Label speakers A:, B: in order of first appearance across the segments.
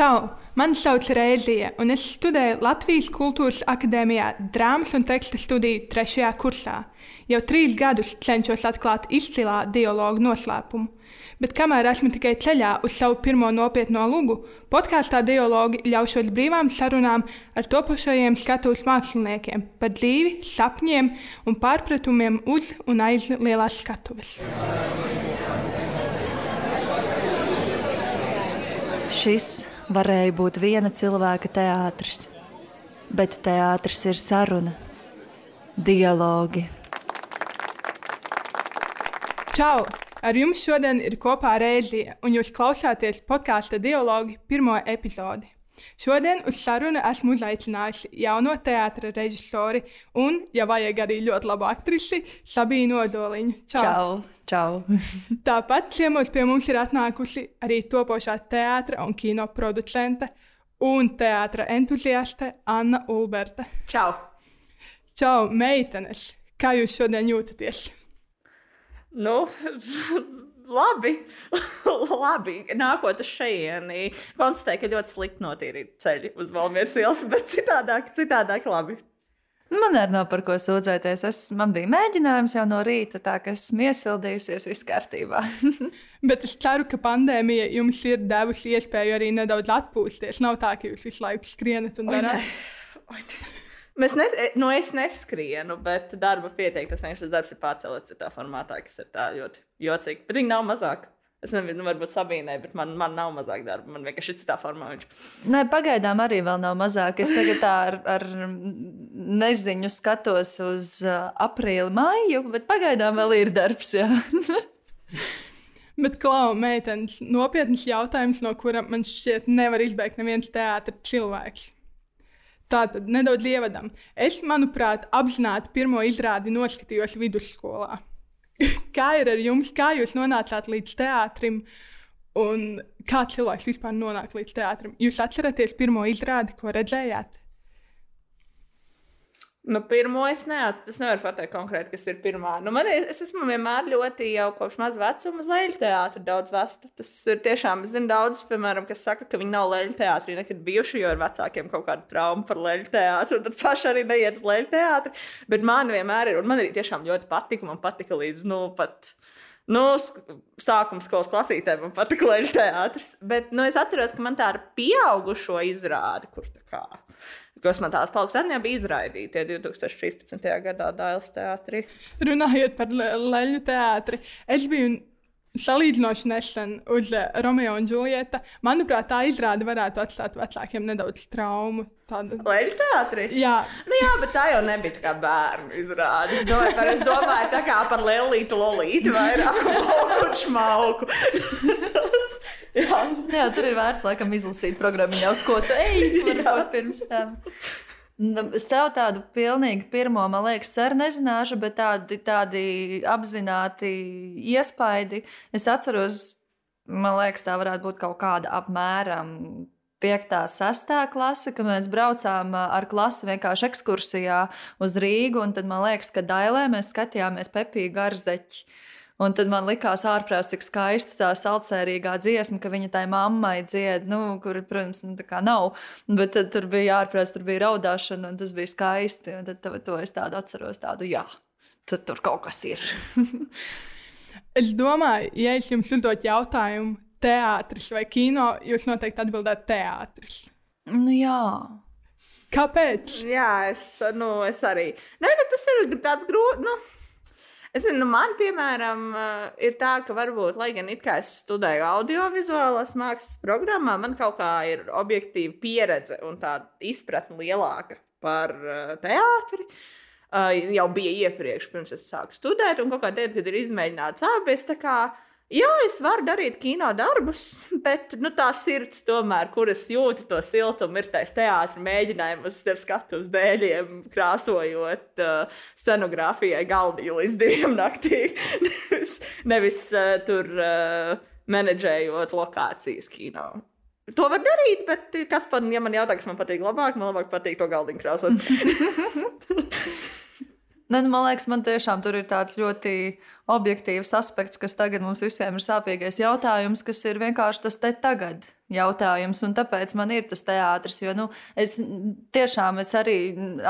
A: Čau! Mani sauc Reizija, un es studēju Latvijas Kultūras Akadēmijā drāmas un teksta studiju trešajā kursā. Jau trīs gadus cenšos atklāt izcilā dialogu noslēpumu. Bet kamēr esmu tikai ceļā uz savu pirmo nopietno lugu, podkāstā dialogi ļaušos brīvām sarunām ar topošajiem skatuves māksliniekiem par dzīvi, sapņiem un pārpratumiem uz un aiz lielās skatuves.
B: Šis varēja būt viena cilvēka teātris, bet teātris ir saruna, dialogi.
A: Čau! Ar jums šodien ir kopā Reizija, un jūs klausāties podkāstu dialogu pirmo epizodi. Šodien uz sarunu esmu uzaicinājusi jauno teātris režisori un, ja vajag arī ļoti labu aktrisi, Sabīnu Ozoliņu.
B: Čau! Čau. Čau.
A: Tāpat ciemos pie mums ir atnākusi arī topošā teātris un kino producente un teātris entuziaste Anna Ulberta.
C: Čau!
A: Čau, meitenes! Kā jūs šodien jūtaties?
C: Nu, labi, labi. Nākot uz šejieni, konstatēju, ka ļoti slikti notīrīt ceļi uz Valmieras ielas, bet citādāk, citādāk labi.
B: Man arī nav par ko sūdzēties. Es, man bija mēģinājums jau no rīta, tā ka esmu iesildījusies, viss kārtībā.
A: Bet es ceru, ka pandēmija jums ir devusi iespēju arī nedaudz atpūsties. Nav tā, ka jūs visu laiku skrienat un darāt.
C: Mēs ne, nu es neskrienu, bet darba pieteikt, tas vienkārši darbs ir pārcēlts citā formātā, kas ir tā ļoti jocīgi. Bet viņi nav mazāk. Es nezinu, nu, varbūt Sabīnai, bet man, man nav mazāk darba. Man vienkārši ir citā formā. Viņš...
B: Nē, pagaidām arī vēl nav mazāk. Es tagad ar, ar neziņu skatos uz aprīli, maiju, bet pagaidām vēl ir darbs.
A: bet, Klau, meitenes, nopietns jautājums, no kura man šķiet nevar izbeigt neviens teātris cilvēks. Tātad nedaudz ievadam. Es, manuprāt, apzināti pirmo izrādi noskatījos vidusskolā. kā ir ar jums, kā jūs nonācāt līdz teātrim? Un kā cilvēks vispār nonāk līdz teātrim? Jūs atceraties pirmo izrādi, ko redzējāt?
C: Nu, pirmo es, neat, es nevaru pateikt konkrēti, kas ir pirmā. Nu, man, es esmu vienmēr ļoti jau kopš maza vecuma uz leļu teātru daudz vesta. Tas ir tiešām, es zinu daudzus, piemēram, kas saka, ka viņi nav leļu teātrī nekad bijuši, jo ir vecākiem kaut kāda trauma par leļu teātru, tad paši arī neiet uz leļu teātri. Bet man vienmēr ir, un man arī tiešām ļoti patika, man patika līdz, nu, pat. Nu, sākuma skolas klasītē man patika leģenda teātris, bet nu, es atceros, ka man tā ir pieaugušo izrāde, kur tā kā kas man tās palks arī bija izraidīti 2013. gadā Dāļas teātrī.
A: Runājot par leļu teātri, es biju salīdzinoši nesen uz Romeo un Julieta. Manuprāt, tā izrāde varētu atstāt vecākiem nedaudz traumu. Tāda...
C: Leļu teātrī?
A: Jā.
C: Nu, jā, bet tā jau nebija tā kā bērnu izrāde. Es domāju, par, es domāju tā kā par Lelītu Lolītu vairāk un šmauku.
B: Jā. Jā, tur ir vērts laikam izlasīt programmu, uz ko tu ej, pirms tam. Nu, sev tādu pilnīgi pirmo, man liekas, ar nezināšu, bet tādi, tādi apzināti iespaidi. Es atceros, man liekas, tā varētu būt kaut kāda apmēram 5. un 6. klase, kad mēs braucām ar klasi vienkārši ekskursijā uz Rīgu. Tad man liekas, ka Dailē mēs skatījāmies Pepiju Garzeķi. Un tad man likās ārprāts, cik skaista tā saldsērīgā dziesma, ka viņa tai mammai dzied, nu, kur, protams, nu, tā kā nav. Bet tad tur bija ārprāts, tur bija raudāšana, un tas bija skaisti. Un tad to, to es tādu atceros, tādu, jā, tad tur kaut kas ir.
A: es domāju, ja es jums uzdot jautājumu, teātris vai kino, jūs noteikti atbildētu teātris.
B: Nu, jā.
A: Kāpēc?
C: Jā, es, nu, es arī. Nē, nu, tas ir tāds grūts. Nu... Es zinu, nu man, piemēram, eh, ir tā, ka varbūt, lai gan it kā es studēju audiovizuālās mākslas programmā, man kaut kā ir objektīva pieredze un tāda izpratne lielāka par uh, teātri. Uh, jau bija iepriekš, pirms es sāku studēt, un kaut kādā veidā, kad ir izmēģināts abi, es tā kā Jā, es varu darīt kino darbus, bet nu, tā sirds, tomēr, kuras jūtu to siltumu, ir taisa teātris mēģinājums uz tevi skatu uz dēļiem, krāsojot uh, scenogrāfijai galdiņu līdz diviem naktī. nevis nevis uh, tur uh, menedžējot lokācijas kino. To var darīt, bet kas man, ja man jautā, kas man patīk labāk, man labāk patīk to galdiņu krāsot.
B: Ne, nu, man liekas, man tiešām tur ir tāds ļoti objektīvs aspekts, kas tagad mums visiem ir sāpīgais jautājums, kas ir vienkārši tas te tagad jautājums. Un tāpēc man ir tas teātris, jo nu, es tiešām es arī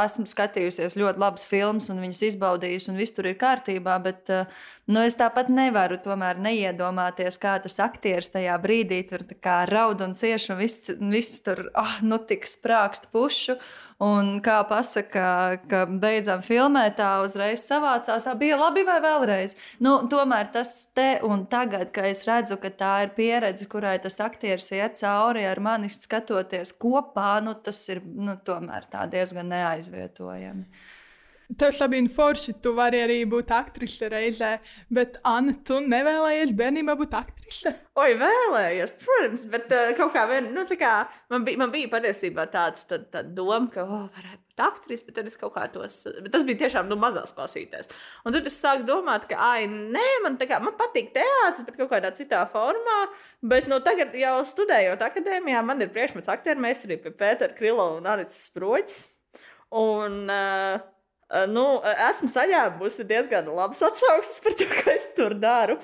B: esmu skatījusies ļoti labas filmas un viņas izbaudījusi, un viss tur ir kārtībā. Bet nu, es tāpat nevaru tomēr neiedomāties, kā tas aktieris tajā brīdī tur raud un cieš, un viss, viss tur oh, nu, tik sprākst pušu. Un kā pasaka, ka beidzam filmēt, tā uzreiz savācās, tā bija labi vai vēlreiz. Nu, tomēr tas te un tagad, kad es redzu, ka tā ir pieredze, kurai tas aktieris iet cauri ar mani skatoties kopā, nu, tas ir nu, diezgan neaizvietojami.
A: Tev, Sabīna, forši, tu vari arī būt aktrise reizē, bet Anna, tu nevēlējies bērnībā būt aktrise?
C: Oi, vēlējos, protams, bet uh, kaut kā, vien, nu, kā man, bija, man bija patiesībā tāds tā, tā doma, ka, oh, varētu būt aktrise, bet tad es kaut kā tos, bet tas bija tiešām, nu, mazās klausītēs. Un tad es sāku domāt, ka, ai, nē, man, kā, man patīk teātris, bet kaut kādā citā formā, bet, nu, tagad jau studējot akadēmijā, man ir priekšmets aktieru meistarība pie Pētera Krilo un Arits Sproģis. Un, Uh, nu, esmu saņēmusi diezgan labas atsauksmes par to, ko es tur daru.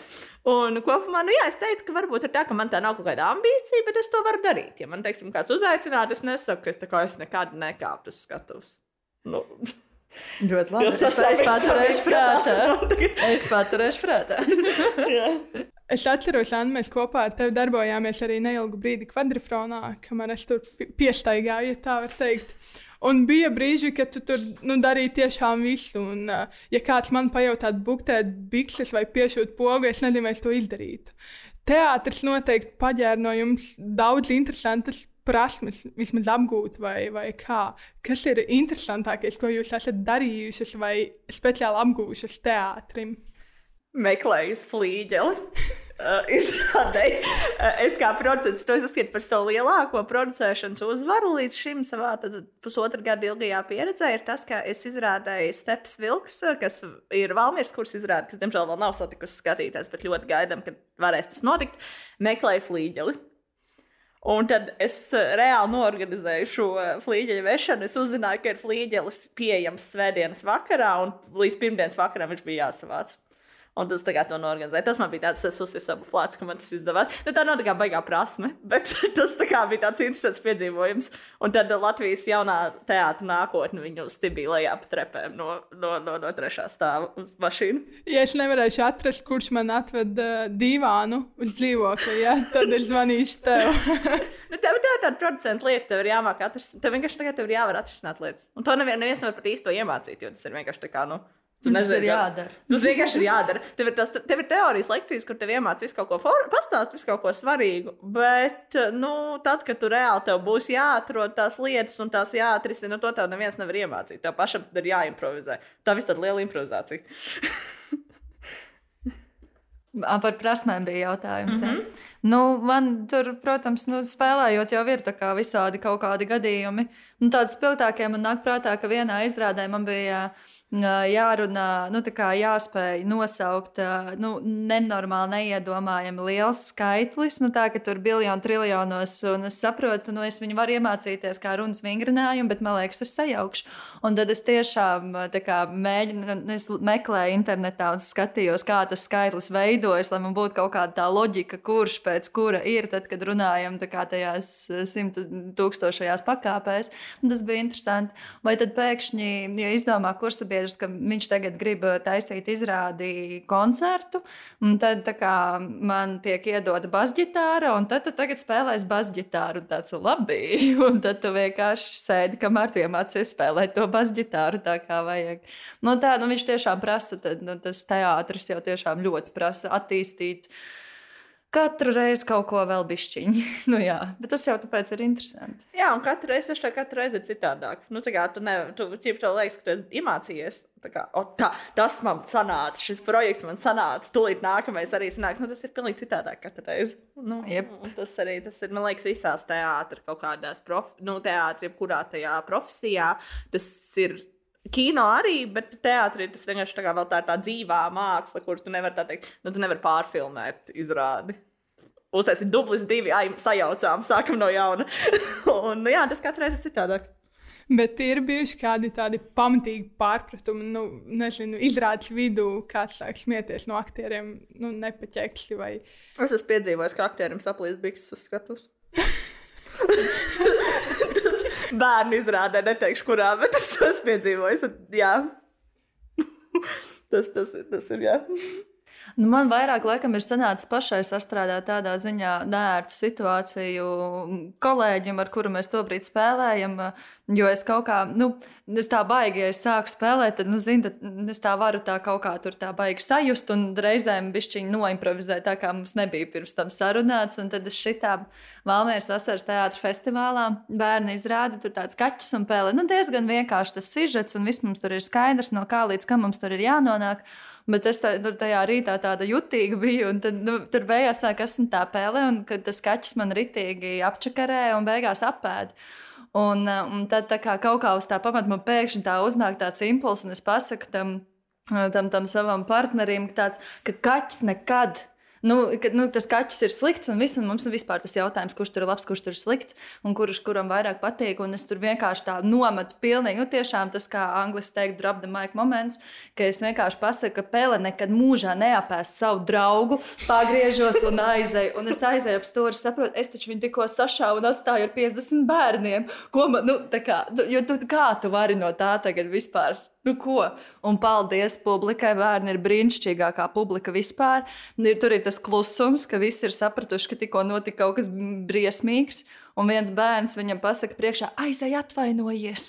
C: Un kopumā, nu, jā, es teiktu, ka varbūt ir tā, ka man tā nav kaut kāda ambīcija, bet es to varu darīt. Ja man, teiksim, kāds uzaicinātu, es nesaku, ka es, kā, es nekad nekāptu uz skatuves. Nu.
B: Ļoti labi. Es, es paturēšu prātā. Es paturēšu prātā.
A: es atceros, Anna, mēs kopā ar tevi darbojāmies arī neilgu brīdi kvadrifronā, kamēr es tur piestaigāju, ja tā var teikt. Un bija brīži, kad tu tur nu, darīji tiešām visu. Un, uh, ja kāds man pajautātu, buktēt bikses vai piešūt pogu, es nezinu, vai es to izdarītu. Teātris noteikti paģēra no jums daudz interesantas prasmes, vismaz apgūt, vai, vai kā. Kas ir interesantākais, ko jūs esat darījušas vai speciāli apgūšas teātrim?
C: Meklējis flīģeli. Uh, izrādēji, uh, es kā producents to uzskatu par savu lielāko producēšanas uzvaru līdz šim savā pusotra gada ilgajā pieredzē. Ir tas, ka es izrādēju Steps Vilks, uh, kas ir Valmīras kurs izrāde, kas, diemžēl, vēl nav satikusi skatītājs, bet ļoti gaidām, kad varēs tas notikt. Meklēju flīģeli. Un tad es reāli norganizēju šo flīģeļu vešanu. Es uzzināju, ka ir flīģelis pieejams svētdienas vakarā, un līdz pirmdienas vakaram viņš bija jāsavāc. Un tas tagad to norganizēja. Tas man bija tāds uzsver plāts, ka man tas izdevās. Nu, tā nav tā kā baigā prasme, bet tas kā bija tāds interesants piedzīvojums. Un tad Latvijas jaunā teātra nākotne viņu stibīja lejā pa trepēm no, no, no, no trešā stāva uz mašīnu.
A: Ja es nevarēšu atrast, kurš man atved uh, divānu uz dzīvokli, ja, tad es zvanīšu tev.
C: nu, tev tā ir tāda producenta lieta, tev ir jāmāk atrast. Tev vienkārši tagad tev ir jāvar atrisināt lietas. Un to neviens nevar pat īsto iemācīt, jo tas ir vienkārši tā kā. Nu,
B: Tu tas nezini, ir jādara.
C: Tas vienkārši ir jādara. Tev ir, tas, tev ir teorijas lekcijas, kur tev iemācīs visu kaut ko, pastāstīt visu kaut ko svarīgu. Bet, nu, tad, kad tu reāli tev būs jāatrod tās lietas un tās jāatrisina, to tev neviens nevar iemācīt. Tev pašam ir jāimprovizē. Tā viss ir liela improvizācija.
B: Par prasmēm bija jautājums. Mm -hmm. ja? nu, man tur, protams, nu, spēlējot, jau ir visādi kaut kādi gadījumi. Un tādi spilgtākie man nāk prātā, ka vienā izrādē man bija jārunā, nu, jāspēj nosaukt nu, nenormāli, neiedomājami liels skaitlis. Nu, tā ka tur biljonu triljonos, un es saprotu, nu, es viņu varu iemācīties kā runas vingrinājumu, bet man liekas, es sajaukšu. Un tad es tiešām kā, mēģinu, nu, es meklēju internetā un skatījos, kā tas skaitlis veidojas, lai man būtu kaut kāda tā loģika, kurš pēc kura ir, tad, kad runājam tajās simtu tūkstošajās pakāpēs. Tas bija interesanti. Vai tad pēkšņi, ja izdomā kursabiedrība, sabiedrs, ka viņš tagad grib uh, taisīt izrādi koncertu, un tad kā, man tiek iedota basģitāra, un tad tu tagad spēlēsi basģitāru, un tāds labi, un tad tu vienkārši sēdi, kamēr tu iemācies spēlēt to basģitāru tā kā vajag. Nu, tā, nu, viņš tiešām prasa, tad, nu, tas teātris jau tiešām ļoti prasa attīstīt. Katru reizi kaut ko vēl bišķiņu. nu, jā, bet tas jau tāpēc ir interesanti.
C: Jā, un katru reizi tas katru reizi ir citādāk. Nu, kā, tu nevari, tu ķip liekas, ka tu esi iemācījies. Tā kā, o, tā, tas man sanāca, šis projekts man sanāca, tūlīt nākamais arī sanāks. Nu, tas ir pilnīgi citādāk katru reizi. Nu, yep. Tas arī tas ir, man liekas, visās teātris kaut kādās, prof, nu, teātris, jebkurā tajā profesijā. Tas ir Kino arī, bet teātrī tas vienkārši tā kā vēl tā tā dzīvā māksla, kur tu nevari tā teikt, nu, tu nevari pārfilmēt izrādi uztaisīt dublis divi, ai, sajaucām, sākam no jauna. un, nu, jā, tas katru reizi ir citādāk.
A: Bet ir bijuši kādi tādi pamatīgi pārpratumi, nu, nezinu, izrādes vidū, kāds sāk smieties no aktieriem, nu, nepaķeksi vai.
C: Es esmu piedzīvojis, ka aktierim saplīst bikses uz skatuves. Bērnu izrādē, neteikšu, kurā, bet es to esmu piedzīvojis. Jā, tas, tas, tas ir. Jā.
B: Nu, man vairāk laikam ir sanācis pašai sastrādāt tādā ziņā nērtu situāciju kolēģim, ar kuru mēs tobrīd spēlējam. Jo es kaut kā, nu, es tā baigi, ja es sāku spēlēt, tad, nu, zini, tad es tā varu tā kaut kā tur tā baigi sajust un reizēm bišķiņi noimprovizēt, tā kā mums nebija pirms tam sarunāts. Un tad es šitā Valmieras vasaras teātra festivālā bērni izrāda tur tāds kaķis un pēle. Nu, diezgan vienkārši tas sižets un viss mums tur ir skaidrs, no kā līdz kam mums tur ir jānonāk. Bet es tā, tur tajā rītā tāda jutīga biju, un tad, nu, tur beigās sāk esmu tā pēle, un tas kaķis man ritīgi apčakarē un beigās apēd. Un, un tad kā, kaut kā uz tā pamata man pēkšņi tā uznāk tāds impulss, un es pasaku tam, tam, tam savam partnerim, ka, tāds, ka kaķis nekad Nu, ka, nu, tas kaķis ir slikts, un, viss, un mums ir vispār tas jautājums, kurš tur ir labs, kurš tur ir slikts, un kurš kuram vairāk patīk. Un es tur vienkārši tā nometu pilnīgi, nu, tiešām tas, kā angļuiski teikt, drop the mic moments, ka es vienkārši pasaku, ka Pele nekad mūžā neapēst savu draugu, pagriežos un aizēju. Un es aizēju ap stūri, saprotu, es taču viņu tikko sašāvu un atstāju ar 50 bērniem. Ko man, nu, kā, jo tu, kā tu vari no tā tagad vispār? Nu, ko? Un paldies publikai. Bērni ir brīnišķīgākā publika vispār. Ir, tur ir tas klusums, ka visi ir sapratuši, ka tikko notika kaut kas briesmīgs. Un viens bērns viņam pasaka, priekšā, aizej, atvainojies.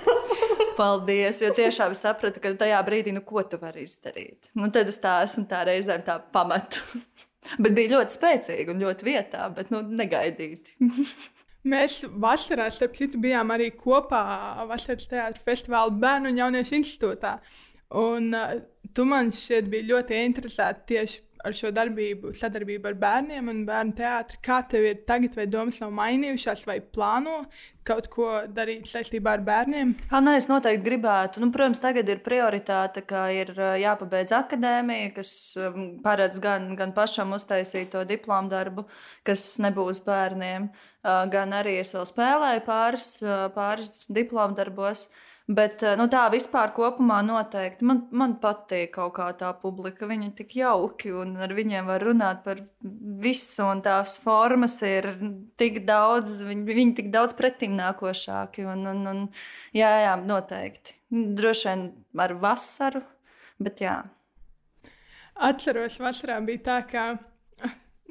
B: paldies, jo tiešām es sapratu, ka tajā brīdī, nu, ko tu vari izdarīt. Nu, tad es tā esmu tā reizēm tā pamatu. bet bija ļoti spēcīgi un ļoti vietā, bet nu, negaidīti.
A: Mēs vasarā, starp citu, bijām arī kopā Vasaras teātris festivāla Bērnu un Jauniešu institūtā. Un uh, tu man šķiet bija ļoti interesēta tieši ar šo darbību, sadarbību ar bērniem un bērnu teātri. Kā tev ir tagad, vai domas nav mainījušās, vai plāno kaut ko darīt saistībā ar bērniem?
B: Ha, nē, es noteikti gribētu. Nu, protams, tagad ir prioritāte, ka ir jāpabeidz akadēmija, kas paredz gan, gan pašam uztaisīt to diplomu darbu, kas nebūs bērniem, gan arī es vēl spēlēju pāris, pāris diplomu darbos. Bet nu, tā vispār kopumā noteikti man, man patīk kaut kā tā publika. Viņi ir tik jauki un ar viņiem var runāt par visu, un tās formas ir tik daudz, viņi, viņi tik daudz pretimnākošāki. Un, un, un, jā, jā, noteikti. Droši vien ar vasaru, bet jā.
A: Atceros, vasarā bija tā, ka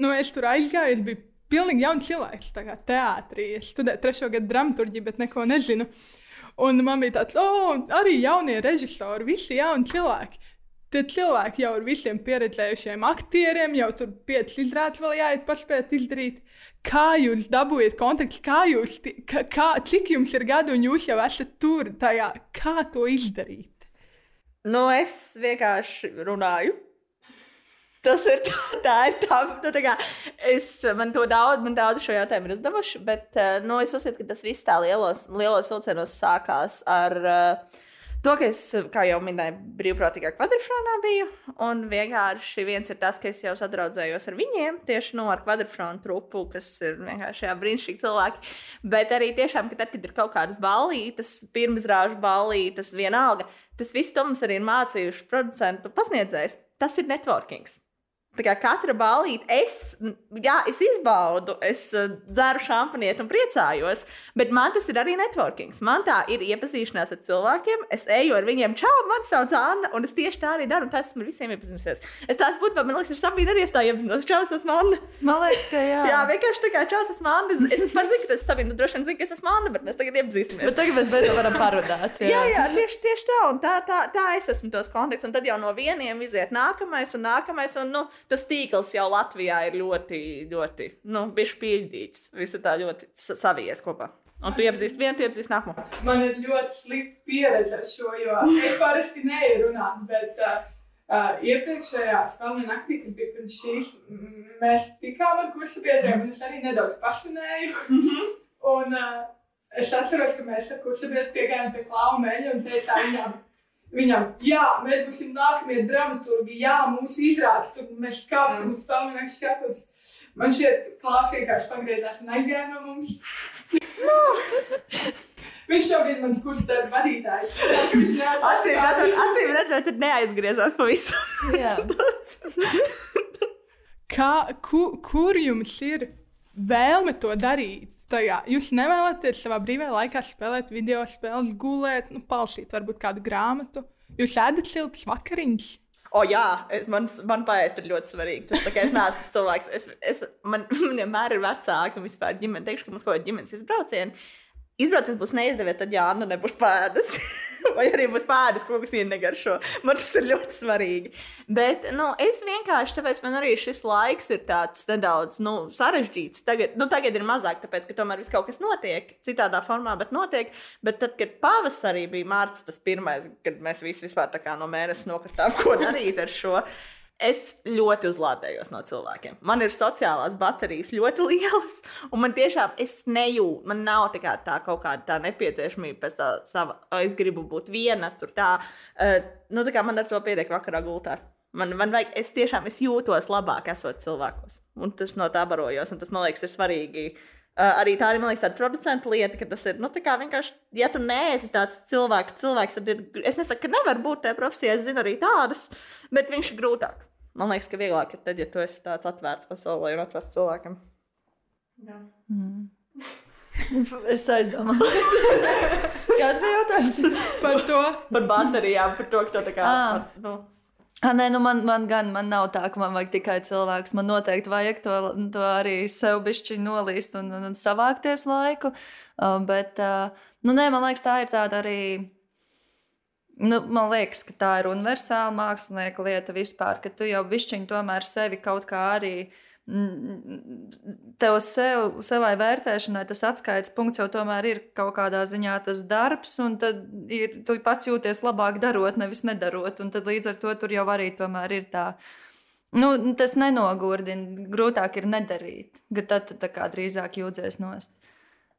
A: nu, es tur aizgāju, es biju pilnīgi jauns cilvēks, tā kā teātrī. Es studēju trešo gadu dramaturģiju, bet neko nezinu. Uh, Un man bija tāds, oh, arī jaunie režisori, visi jauni cilvēki. Tie cilvēki jau ir visiem pieredzējušiem aktieriem, jau tur piecas izrādes vēl jāiet paspēt izdarīt. Kā jūs dabūjat kontaktus, kā jūs, kā, kā, cik jums ir gadi un jūs jau esat tur, tajā, kā to izdarīt?
C: Nu, es vienkārši runāju Tas ir tā, tā ir tā, nu, tā kā es, man to daudz, man daudz šo jautājumu ir uzdevuši, bet uh, nu, es uzskatu, ka tas viss tā lielos, lielos vilcienos sākās ar uh, to, ka es, kā jau minēju, brīvprātīgā kvadrfrānā biju, un vienkārši viens ir tas, ka es jau sadraudzējos ar viņiem, tieši no nu, ar kvadrfrānu trupu, kas ir vienkārši brīnišķīgi cilvēki, bet arī tiešām, ka tad, kad ir kaut kādas ballītes, pirmsrāžu ballītes, vienalga, tas viss to mums arī ir mācījuši producentu pasniedzējs. Tas ir networkings. Katra balīte, es, jā, es izbaudu, es uh, dzeru šampanieti un priecājos, bet man tas ir arī networking. Man tā ir iepazīšanās ar cilvēkiem, es eju ar viņiem, čau, man sauc Anna, un es tieši tā arī daru, un tas esmu visiem iepazinusies. Es tās būtu, man liekas, ir Sabīna arī es tā iepazinos, čau, es esmu Anna.
B: Man liekas, ka jā.
C: jā, vienkārši tā kā čau, es esmu Anna. Es, es esmu zinu, ka tas ir nu, droši vien zinu, ka es esmu Anna, bet mēs tagad iepazīstamies.
B: Bet tagad mēs beidzot varam parunāt.
C: Jā, jā, jā tieši, tieši tā, un tā, tā, tā es esmu tos konteksts, un tad jau no vieniem iziet nākamais un nākamais, un nu, tas tīkls jau Latvijā ir ļoti, ļoti nu, pieņemts. Viss ir tā ļoti savies kopā. Un tu iepazīsti vienu, tu iepazīsti nākamo.
A: Man ir ļoti slikta pieredze ar šo, jo es parasti neieru runāt, bet uh, uh, iepriekšējā spēlē naktī, kad bija pirms šīs, mēs tikām ar kursu biedriem, un es arī nedaudz pasvinēju. Mm -hmm. un uh, es atceros, ka mēs ar kursu biedriem piegājām pie klauna meļa un teicām viņām, Viņam, jā, mēs būsim nākamie dramaturgi, jā, mūsu izrādes, tur mēs kāpsim uz tālāk skatos. Man šķiet, klāsts vienkārši pagriezās un aizgāja no mums. Viņš šobrīd mans kursa darba vadītājs.
C: Acīm redzot, acīm redzot, tad neaizgriezās pavisam.
B: Jā.
A: Kā, ku, kur jums ir vēlme to darīt? Tajā. Jūs nevēlaties savā brīvajā laikā spēlēt video spēles, gulēt, nu, palasīt varbūt kādu grāmatu. Jūs ēdat siltas vakariņas.
C: O, jā, es, man, man paēst ir ļoti svarīgi. Tas, kā es neesmu tas cilvēks, es, es, man, man vienmēr ir vecāki un vispār ģimene. Teikšu, ka mums kaut kāda ģimenes izbrauciena. Izbrauciens būs neizdevies, tad jā, Anna nebūs pēdas. Vai arī būs pēdas, kaut kas ienegaršo. Man tas ir ļoti svarīgi. Bet nu, es vienkārši, tāpēc man arī šis laiks ir tāds nedaudz nu, sarežģīts. Tagad, nu, tagad ir mazāk, tāpēc, ka tomēr viss kaut kas notiek citādā formā, bet notiek. Bet tad, kad pavasarī bija mārts, tas pirmais, kad mēs visi vispār tā kā no mēneša nokritām, ko darīt ar šo. Es ļoti uzlādējos no cilvēkiem. Man ir sociālās baterijas ļoti lielas, un man tiešām es nejūtu, man nav tā, kā, tā kaut kāda tā nepieciešamība pēc tā sava, "O, es gribu būt viena, tur tā. Uh, nu, tā kā man ar to pietiek vakarā gultā. Man, man vajag, es tiešām es jūtos labāk, esot cilvēkos. Un tas no tā barojos, un tas man liekas, ir svarīgi. Uh, arī tā ir liekas, tāda producenta lieta, ka tas ir nu, vienkārši, ja tu neesi tāds cilvēks, cilvēks tad ir, es nesaku, ka nevar būt tajā profesijā, es zinu arī tādas, bet viņš ir grūtāk. Man liekas, ka vieglāk ir tad, ja tu esi tāds atvērts pasaulē un atvērts cilvēkam.
B: Es aizdomājos. Kāds bija jautājums?
A: Par to
C: Par baterijām, par to, ka tā kā.
B: Ā.
C: Nu,
B: Ah, nē, nu man, man gan man nav tā, ka man vajag tikai cilvēks. Man noteikti vajag to, to arī sev bišķi nolīst un, un, un savākties laiku. Uh, bet, uh, nu, nē, man liekas, tā ir tāda arī. Nu, man liekas, ka tā ir universāla mākslinieka lieta vispār, ka tu jau bišķiņi tomēr sevi kaut kā arī. Tev sev, savai vērtēšanai tas atskaites punkts jau tomēr ir kaut kādā ziņā tas darbs, un tad ir, tu pats jūties labāk darot, nevis nedarot. Un tad līdz ar to tur jau arī tomēr ir tā. Nu, tas nenogurdina, grūtāk ir nedarīt, ka tad tu tā kā drīzāk jūties nost.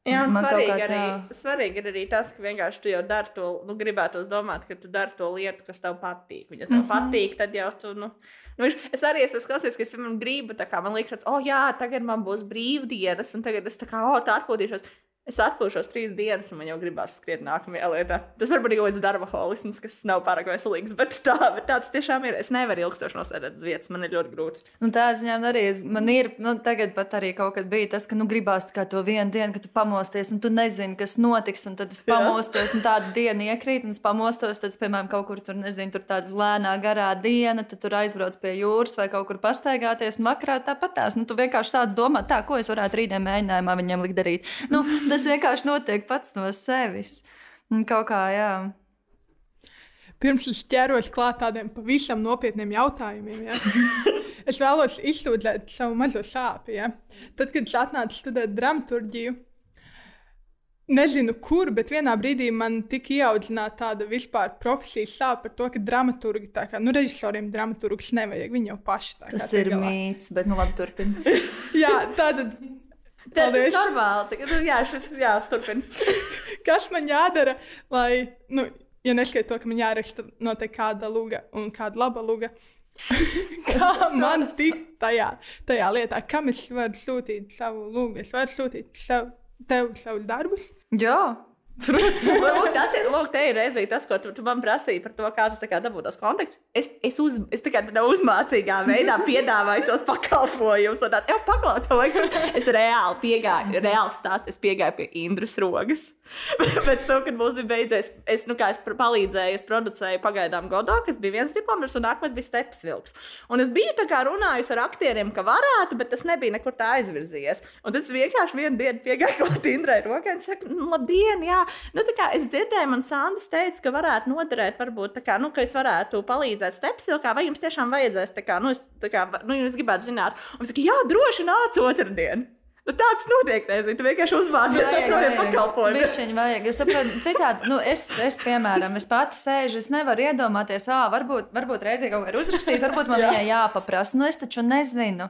C: Jā, un
B: Man
C: svarīgi
B: kā
C: arī,
B: tā-
C: svarīgi ir arī tas, ka vienkārši tu jau dari to, nu, gribētu domāt, ka tu dari to lietu, kas tev patīk. Ja tev mm. -hmm. patīk, tad jau tu. Nu, nu, es arī esmu klausījies, ka es, piemēram, gribu, tā kā man liekas, ka, oh, jā, tagad man būs brīvdienas, un tagad es tā kā, oh, tā atpūtīšos. Es atpūšos trīs dienas, un man jau gribās skriet nākamajā lietā. Tas varbūt ir kaut kāds darba holisms, kas nav pārāk veselīgs, bet, tā, bet tāds tiešām ir. Es nevaru ilgstoši nosēdēt uz vietas, man ir ļoti grūti.
B: Nu, tā ziņā arī man ir, nu, tagad pat arī kaut kad bija tas, ka, nu, gribās to vienu dienu, kad tu pamosties, un tu nezini, kas notiks, un tad es pamostos, un tāda diena iekrīt, un es pamostos, tad, piemēram, kaut kur tur, nezinu, tur tāda lēnā garā diena, tad tur aizbrauc pie jūras vai kaut kur pastaigāties, un vakarā tāpat tās, nu, tu vienkārši sāc domāt, tā, ko es varētu rītdien mēģinājumā viņam likt darīt. Nu, tas vienkārši notiek pats no sevis. Kaut kā, jā.
A: pirms es ķeros klāt tādiem pavisam nopietniem jautājumiem. Ja? Es vēlos izsūdzēt savu mazo sāpju. Ja? Tad, kad es atnācu studēt dramaturgiju, nezinu kur, bet vienā brīdī man tika ieaudzināta tāda vispār profesijas sāpe par to, ka dramaturgi, tā kā nu, režisoriem dramaturgus nevajag, viņi jau paši tā kā
B: Tas
A: tiek
B: ir
A: galā.
B: mīts, bet, nu, labi, turpini.
A: Jā, tātad.
C: Tas ir normāli. Tagad, nu, jā, šis, jā, turpini.
A: Kas man jādara, lai, nu, ja neskaidro to, ka man jāraksta noteikti kāda luga un kāda laba luga, kā man tikt tajā, tajā lietā, kam es varu sūtīt savu lūgu, es varu sūtīt savu, tev savus darbus.
B: Jā.
C: Lūk, tas ir, lūk, ir reizē tas, ko tu, tu man prasīji par to, kā tu kā dabū tos kontekstus. Es, es, uz, es tā kā tādā uzmācīgā veidā piedāvāju savus pakalpojumus. Tāds, jau paklaut. Es reāli piegāju, reāli stāsts, es piegāju pie Indras rogas. Pēc tam, kad mums bija beidzies, es, nu, es palīdzēju, es producēju pagaidām Godo, kas bija viens diploms, un nākamais bija Steps Vilks. Un es biju tā kā runājusi ar aktieriem, ka varētu, bet tas nebija nekur tā aizvirzījies. Un tas vienkārši vienu dienu piegāja klāt Indrai rokai un saka, nu, labdien, jā. Nu, tā kā es dzirdēju, man Sandra teica, ka varētu noderēt, varbūt, kā, nu, ka es varētu palīdzēt Steps Vilkā, vai jums tiešām vajadzēs, tā kā, nu, es, tā kā, nu, jūs gribētu zināt. Un es saku, jā, droši nāc otrdien. Nu, tāds notiek reizē, tu vienkārši uzmācies ar saviem pakalpojumiem.
B: Bišķiņi vajag. Es saprotu, citādi, nu, es, es, piemēram, es pati sēžu, es nevaru iedomāties, ā, varbūt, varbūt reizē kaut kā ir uzrakstījis, varbūt man viņai jāpaprasa. Nu, es taču nezinu.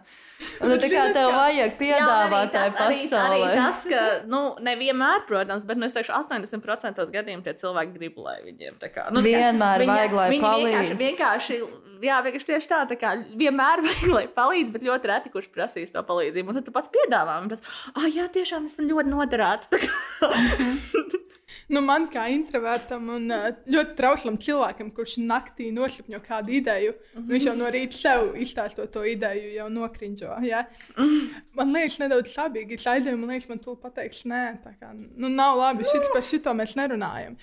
B: Nu, tā kā tev vajag piedāvāt tai
C: Jā, un arī arī-
B: pasaulē.
C: Tas, ka, nu, nevienmēr, protams, bet nu, es teikšu, 80% gadījumu tie cilvēki grib, lai viņiem tā kā. Nu, tā
B: Vienmēr vajag, lai
C: viņi
B: palīdz.
C: Vienkārši, vienkārši, jā, vienkārši tieši tā, tā kā vienmēr vajag, lai palīdz, bet ļoti reti, kurš prasīs to palīdzību. Un tad tu pats piedāvā, un tas, ah, jā, tiešām es man ļoti kā-
A: nu, man kā introvertam un ļoti trauslam cilvēkam, kurš naktī nosapņo kādu ideju, mm -hmm. viņš jau no rīta sev izstāstot to ideju, jau nokriņģo. Ja? Man liekas, nedaudz sabīgi. Es aizēju, man liekas, man to pateiks, nē, tā kā nu, nav labi. Šit, par šito mēs nerunājam.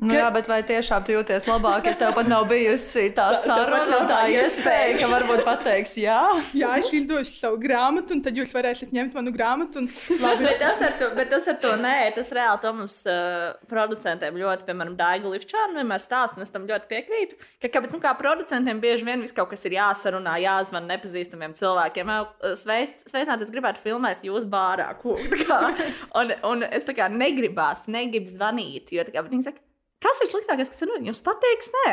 B: Nu, jā, bet vai tiešām tu jūties labāk, ja tev pat nav bijusi tā saruna, tā iespēja, ka varbūt pateiks jā?
A: Jā, es izdošu savu grāmatu, un tad jūs varēsiet ņemt manu grāmatu. Un...
C: Labi, bet, tas to, bet tas ar to nē, tas reāli to mums uh, producentiem ļoti, piemēram, Daiga Lifčāna vienmēr stāsta, un es tam ļoti piekrītu, ka kāpēc, nu, kā producentiem bieži vien viss kaut kas ir jāsarunā, jāzvan nepazīstamiem cilvēkiem. Sveic, sveicināti, es gribētu filmēt jūs bārā, ko, un, un es tā kā negribās, negribu zvanīt, jo tā kā viņi saka, Kas ir sliktākais, kas man jums pateiks? Nē,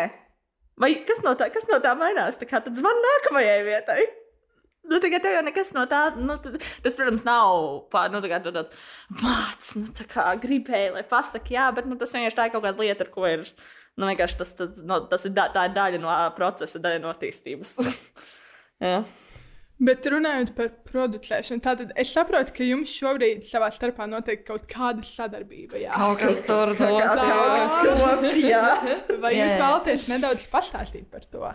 C: vai kas no tā, kas no tā mainās? Tā kā tad zvan nākamajai vietai. Nu, tagad jau nekas no tā, nu, tas, protams, nav pār, nu, tā tāds mācis, nu, tā kā gribēju, lai pasakā, jā, bet nu, tas vienkārši tā ir kaut kāda lieta, ar ko ir, nu, vienkārši tas, tas, no, tas ir, da, tā ir daļa no procesa, daļa no attīstības. jā.
A: Bet runājot par producēšanu, tad es saprotu, ka jums šobrīd savā starpā notiek kaut kāda sadarbība. Jā.
B: Kaut kas tur
C: notiek.
A: Vai jūs vēlaties nedaudz pastāstīt par to?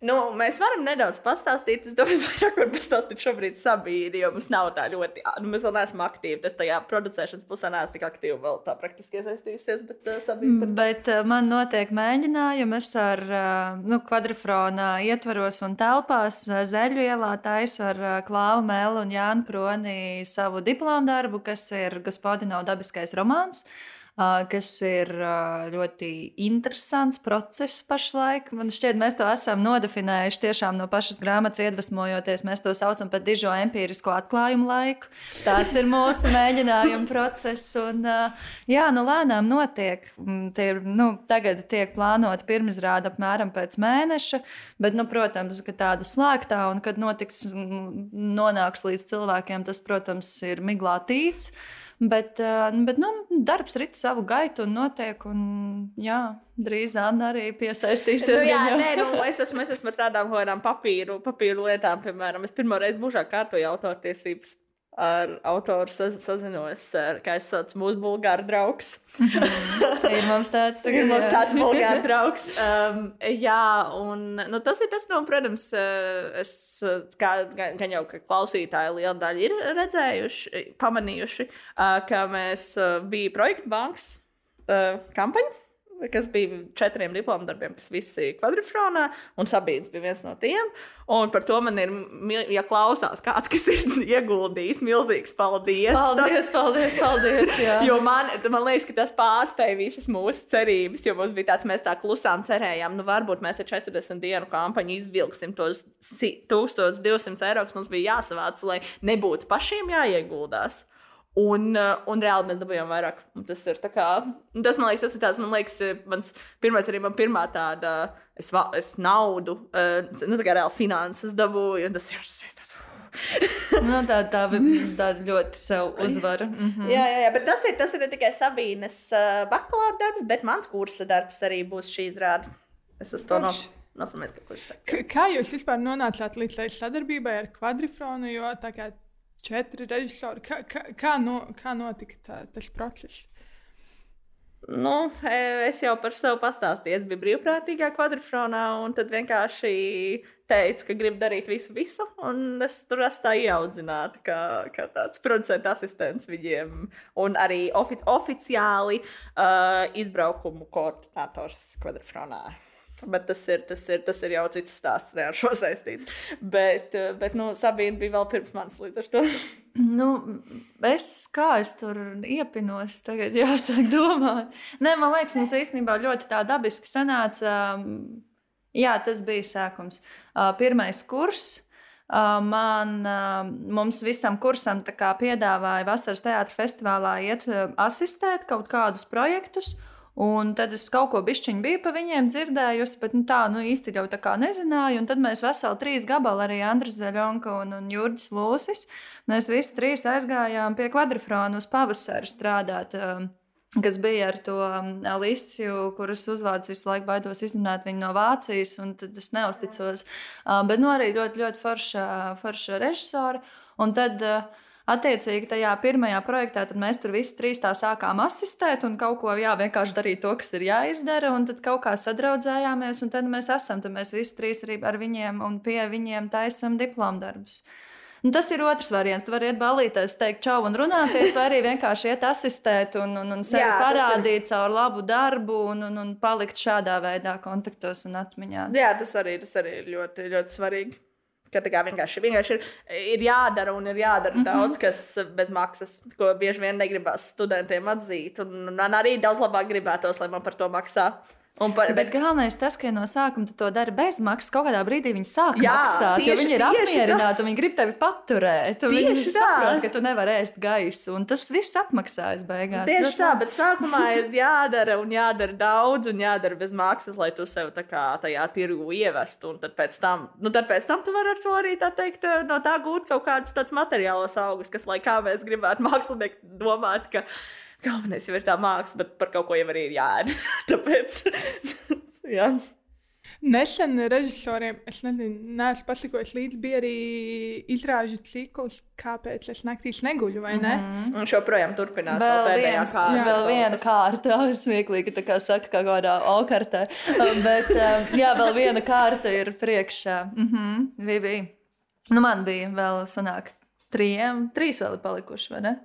C: Nu, mēs varam nedaudz pastāstīt. Es domāju, vairāk var pastāstīt šobrīd sabīdi, jo mums nav tā ļoti, nu, mēs vēl neesam aktīvi. Tas tajā producēšanas pusē neesmu tik aktīvi vēl tā praktiski iesaistījusies, bet uh, sabīdi.
B: Par... Bet uh, man notiek mēģinājumi. Es ar uh, nu, kvadrifrona ietvaros un telpās Zeļu ielā taisu ar uh, Klāvu Mēlu un Jānu Kroni savu diplomu darbu, kas ir Gospodino dabiskais romāns. Uh, kas ir ļoti interesants process pašlaik. Man šķiet, mēs to esam nodefinējuši tiešām no pašas grāmatas iedvesmojoties. Mēs to saucam par dižo empirisko atklājumu laiku. Tāds ir mūsu mēģinājuma process. Un, jā, nu lēnām notiek. Mm, tie, nu, tagad tiek plānota pirmizrāde apmēram pēc mēneša, bet, nu, protams, ka tāda slēgtā un kad notiks, mm, nonāks līdz cilvēkiem, tas, protams, ir miglā tīts. Bet, eh, bet nu, darbs rit savu gaitu un notiek. Un, jā, drīz Anna arī piesaistīsies.
C: Nu, jā, nē, nu, es, esmu, es esmu ar tādām papīru, papīru lietām, piemēram, es pirmo reizi mūžā kārtoju autortiesības ar autoru sazinos, ar, kā es saucu, mūsu bulgāru draugs.
B: ir mums tāds,
C: tagad, ir mums tāds bulgāru draugs. Um, jā, un nu, tas ir tas, no, protams, uh, es, kā gan jau ka klausītāji liela daļa ir redzējuši, pamanījuši, uh, ka mēs uh, bija projekta bankas uh, kampaņa kas bija četriem diplomu darbiem, kas visi kvadrifronā, un Sabīns bija viens no tiem. Un par to man ir, ja klausās kāds, kas ir ieguldījis, milzīgs paldies.
B: Paldies, paldies, paldies.
C: Jo man, man liekas, ka tas pārspēja visas mūsu cerības, jo mums bija tāds, mēs tā klusām cerējām, nu varbūt mēs ar 40 dienu kampaņu izvilksim tos 1200 eiro, kas mums bija jāsavāc, lai nebūtu pašiem jāieguldās. Un, eh, un reāli mēs dabūjām vairāk. Un tas ir kā, tas man liekas, tas ir tāds, man liekas, eh, mans pirmais arī man pirmā tāda, es, es naudu, uh, nu tā kā reāli finanses dabūju, un tas jau ir tāds.
B: nu, tā, tā, tā ļoti sev uzvara. Mm -hmm.
C: jā, jā, jā, bet tas ir, tas ir ne tikai Sabīnes uh, bakalaura darbs, bet mans kursa darbs arī būs šī izrāde. Es to no, nofilmējis, ka kurš tā.
A: Kā jūs vispār nonācāt līdz sadarbībai ar kvadrifronu, jo tā kā četri režisori. Kā, kā, kā, no, kā notika tā, tas process?
C: Nu, e, es jau par sevi pastāstīju. Es biju brīvprātīgā kvadrifronā, un tad vienkārši teicu, ka gribu darīt visu, visu. Un es tur esmu ieaudzināta, kā, kā tāds producents asistents viņiem. Un arī ofi oficiāli uh, izbraukumu koordinators kvadrifronā. Bet tas ir, tas, ir, tas ir jau cits stāsts, ne ar šo saistīts. Bet, eh, bet nu, Sabīna bija vēl pirms manis līdz ar to.
B: Nu, es kā es tur iepinos, tagad jāsāk domāt. Nē, man liekas, mums īstenībā ļoti tā dabiski sanāca. Jā, tas bija sākums. Pirmais kurs. Man, mums visam kursam piedāvāja vasaras teātris festivālā iet asistēt kaut kādus projektus. Un tad es kaut ko bišķiņu biju par viņiem dzirdējusi, bet nu, tā nu, īsti jau tā kā nezināju. Un tad mēs veseli trīs gabali, arī Andris Zaļonka un, un Jurģis Lūsis, mēs visi trīs aizgājām pie kvadrifrona uz pavasari strādāt. Um, kas bija ar to um, Alisiju, kuras uzvārds visu laiku baidos izrunāt viņu no Vācijas, un tad es neusticos. Uh, bet nu, arī ļoti, ļoti forša, forša režisora. Un tad uh, Attiecīgi, tajā pirmajā projektā mēs tur visi trīs tā sākām asistēt un kaut ko jā, vienkārši darīt to, kas ir jāizdara. Un tad kaut kā sadraudzējāmies, un tad mēs esam, tad mēs visi trīs arī ar viņiem un pie viņiem taisam diplomdarbus. Un tas ir otrs variants. Tu vari iet balīties, teikt, čau un runāties, vai arī vienkārši iet asistēt un, un, un sevi Jā, parādīt caur labu darbu un, un, un palikt šādā veidā kontaktos un atmiņā.
C: Jā, tas arī, tas arī ir ļoti, ļoti svarīgi. Ka tā kā vienkārši, vienkārši ir, ir jādara un ir jādara mm -hmm. daudz kas bez maksas, ko bieži vien negribas studentiem atzīt. Un man arī daudz labāk gribētos, lai man par to maksā.
B: Par, bet galvenais tas, ka no sākuma tu to dari bez maksas, kaut kādā brīdī viņi sāk jā, maksāt, tieši, jo viņi ir apmierināti un viņi grib tevi paturēt. Viņi saprot, ka tu nevari ēst gaisu, un tas viss atmaksājas beigās.
C: Tieši tā, bet sākumā ir jādara un jādara daudz un jādara bez maksas, lai tu sev kā tajā tirgu ievestu. Un tad pēc tam, nu tad pēc tam tu vari ar to arī tā teikt, no tā gūt kaut kādus tādus materiālos augus, kas, lai kā mēs gribētu mākslinieki domāt, ka galvenais jau ir tā māksla, bet par kaut ko jau arī ir jāēd. Tāpēc, jā.
A: Nesen režisoriem, es nezinu, neesmu pasakojis līdzi, bija arī izrāžu cikls, kāpēc es naktīs neguļu, vai ne? Mm
C: -hmm. Un joprojām turpinās
B: vēl, vēl viens, kārta. Jā, vēl viena kārta, smieklīgi, tā kā saka, kā kādā okartē. Um, bet, um, jā, vēl viena kārta ir priekšā. Mm -hmm, bija, bija. Nu, man bija vēl sanāk trījiem, trīs vēl ir palikuši, vai ne?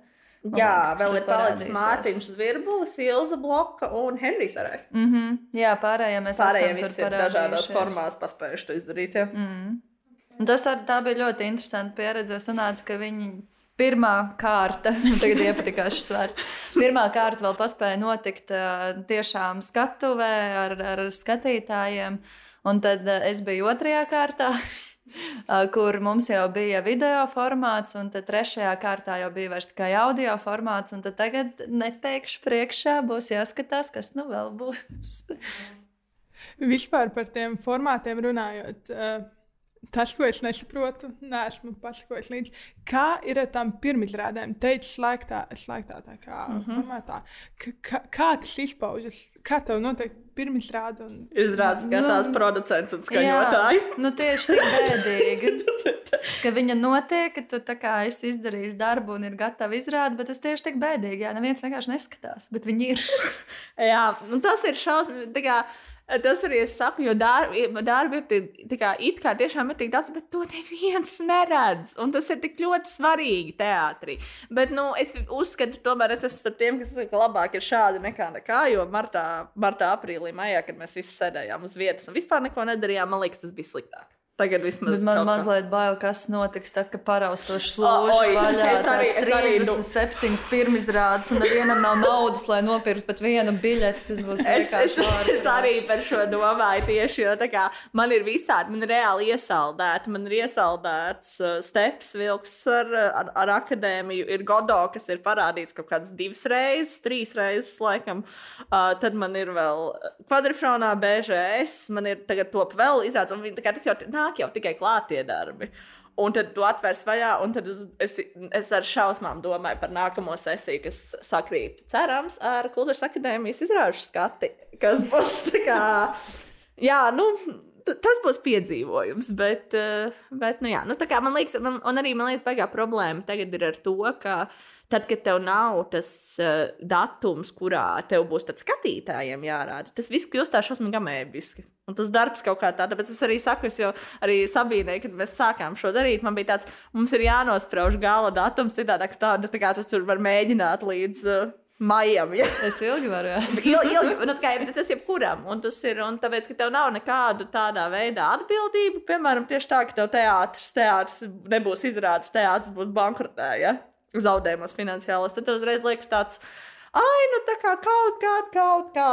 C: Jā, vēl ir palicis Mārtiņš Zvirbulis, Ilza Bloka un Henrijs Arais.
B: Mm -hmm. Jā, pārējie mēs
C: pārējie visi ir dažādās formās paspējuši to izdarīt. Ja.
B: Mm. Un tas ar, bija ļoti interesanti pieredze, sanāca, ka viņi pirmā kārta, tagad iepatikās šis vārds, pirmā kārta vēl paspēja notikt tiešām skatuvē ar, ar skatītājiem, un tad es biju otrajā kārtā. kur mums jau bija video formāts, un tad trešajā kārtā jau bija vairs tikai audio formāts, tagad neteikšu priekšā, būs jāskatās, kas nu vēl būs.
A: Vispār par tiem formātiem runājot. Uh... Tas, ko es nesaprotu, nesmu pasakojis līdzi. Kā ir ar tām pirmizrādēm? Teicis, slēgtā, slēgtā tā kā mm -hmm. formātā. K kā tas izpaužas? Kā tev notiek pirmizrāde? Un...
C: Izrādes skatās nu, producents un skaņotāji.
B: Jā, nu tieši tik bēdīgi. ka viņa notiek, ka tu tā kā esi izdarījis darbu un ir gatava izrādīt, bet tas tieši tik bēdīgi. Jā, neviens vienkārši neskatās, bet viņi ir.
C: jā, nu tas ir šausmīgi Tas arī es saku, jo darbi, darbi ir kā, it kā tiešām ir tik daudz, bet to neviens neredz. Un tas ir tik ļoti svarīgi teātrī. Bet nu, es uzskatu, tomēr es esmu starp tiem, kas uzskata, ka labāk ir šādi nekā nekā. Jo martā, martā aprīlī, maijā, kad mēs visi sēdējām uz vietas un vispār neko nedarījām, man liekas, tas bija sliktāk. Tagad vismaz
B: Bet man mazliet bail, kas notiks, tad, kad paraustoši slūžu vaļā. Es arī, es 37 nu... pirmizrādes, un nevienam nav naudas, lai nopirktu pat vienu biļeti. Tas būs vienkārši
C: vārds. Es arī par šo domāju tieši, jo tā kā man ir visādi, man ir reāli iesaldēti. Man ir iesaldēts uh, steps vilks ar, ar, ar akadēmiju, ir godo, kas ir parādīts kaut kādas divas reizes, trīs reizes laikam. Uh, tad man ir vēl kvadrifronā BŽS, man ir tagad top vēl izrādes, un tā kā tas jau nāk nāk jau tikai klātie darbi. Un tad tu atvērs vaļā, un tad es, es, es ar šausmām domāju par nākamo sesiju, kas sakrīt, cerams, ar Kultūras akadēmijas izrāžu skati, kas būs tā kā, jā, nu, tas būs piedzīvojums, bet, bet nu jā, nu tā kā man liekas, man, un arī man liekas, baigā problēma tagad ir ar to, ka tad, kad tev nav tas uh, datums, kurā tev būs skatītājiem jārāda, tas viss kļūst tā šausmīgi amēbiski. Un tas darbs kaut kā tāds, tāpēc es arī saku, es jau arī Sabīnai, kad mēs sākām šo darīt, man bija tāds, mums ir jānosprauž gala datums, citādi, ka tādu tā kā tu tur var mēģināt līdz. Uh, Maijam, ja?
B: Es ilgi varu.
C: ilgi, ilgi, nu, kā, tas ir jebkuram. Un tas ir, un tāpēc, ka tev nav nekādu tādā veidā atbildību, piemēram, tieši tā, ka tev teātris, teātris nebūs izrādes, teātris būs bankrotē, ja? zaudējumos finansiālos, tad tev uzreiz liekas tāds, ai, nu tā kā kaut kā, kaut kā.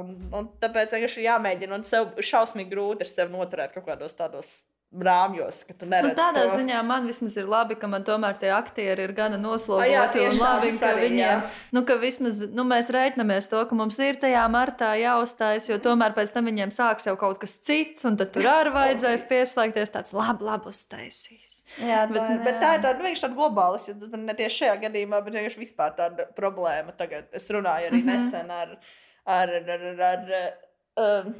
C: Un, un tāpēc vienkārši jāmēģina, un sev šausmīgi grūti ir sev noturēt kaut kādos tādos rāmjos, ka tu neredzi.
B: Nu, tādā to. ziņā man vismaz ir labi, ka man tomēr tie aktieri ir gana noslogoti. Jā, un labi, ka arī, viņiem, jā. nu, ka vismaz nu, mēs reiķinamies to, ka mums ir tajā martā jāuzstājas, jo tomēr pēc tam viņiem sāks jau kaut kas cits, un tad tur arī vajadzēs pieslēgties tāds labi, labi uztaisīs.
C: Jā, bet, tā, bet tā ir tāda, nu, tāda globāla, tas ne tieši šajā gadījumā, bet vienkārši vispār tāda problēma. Tagad es runāju arī mm -hmm. nesen ar, ar, ar, ar, ar um,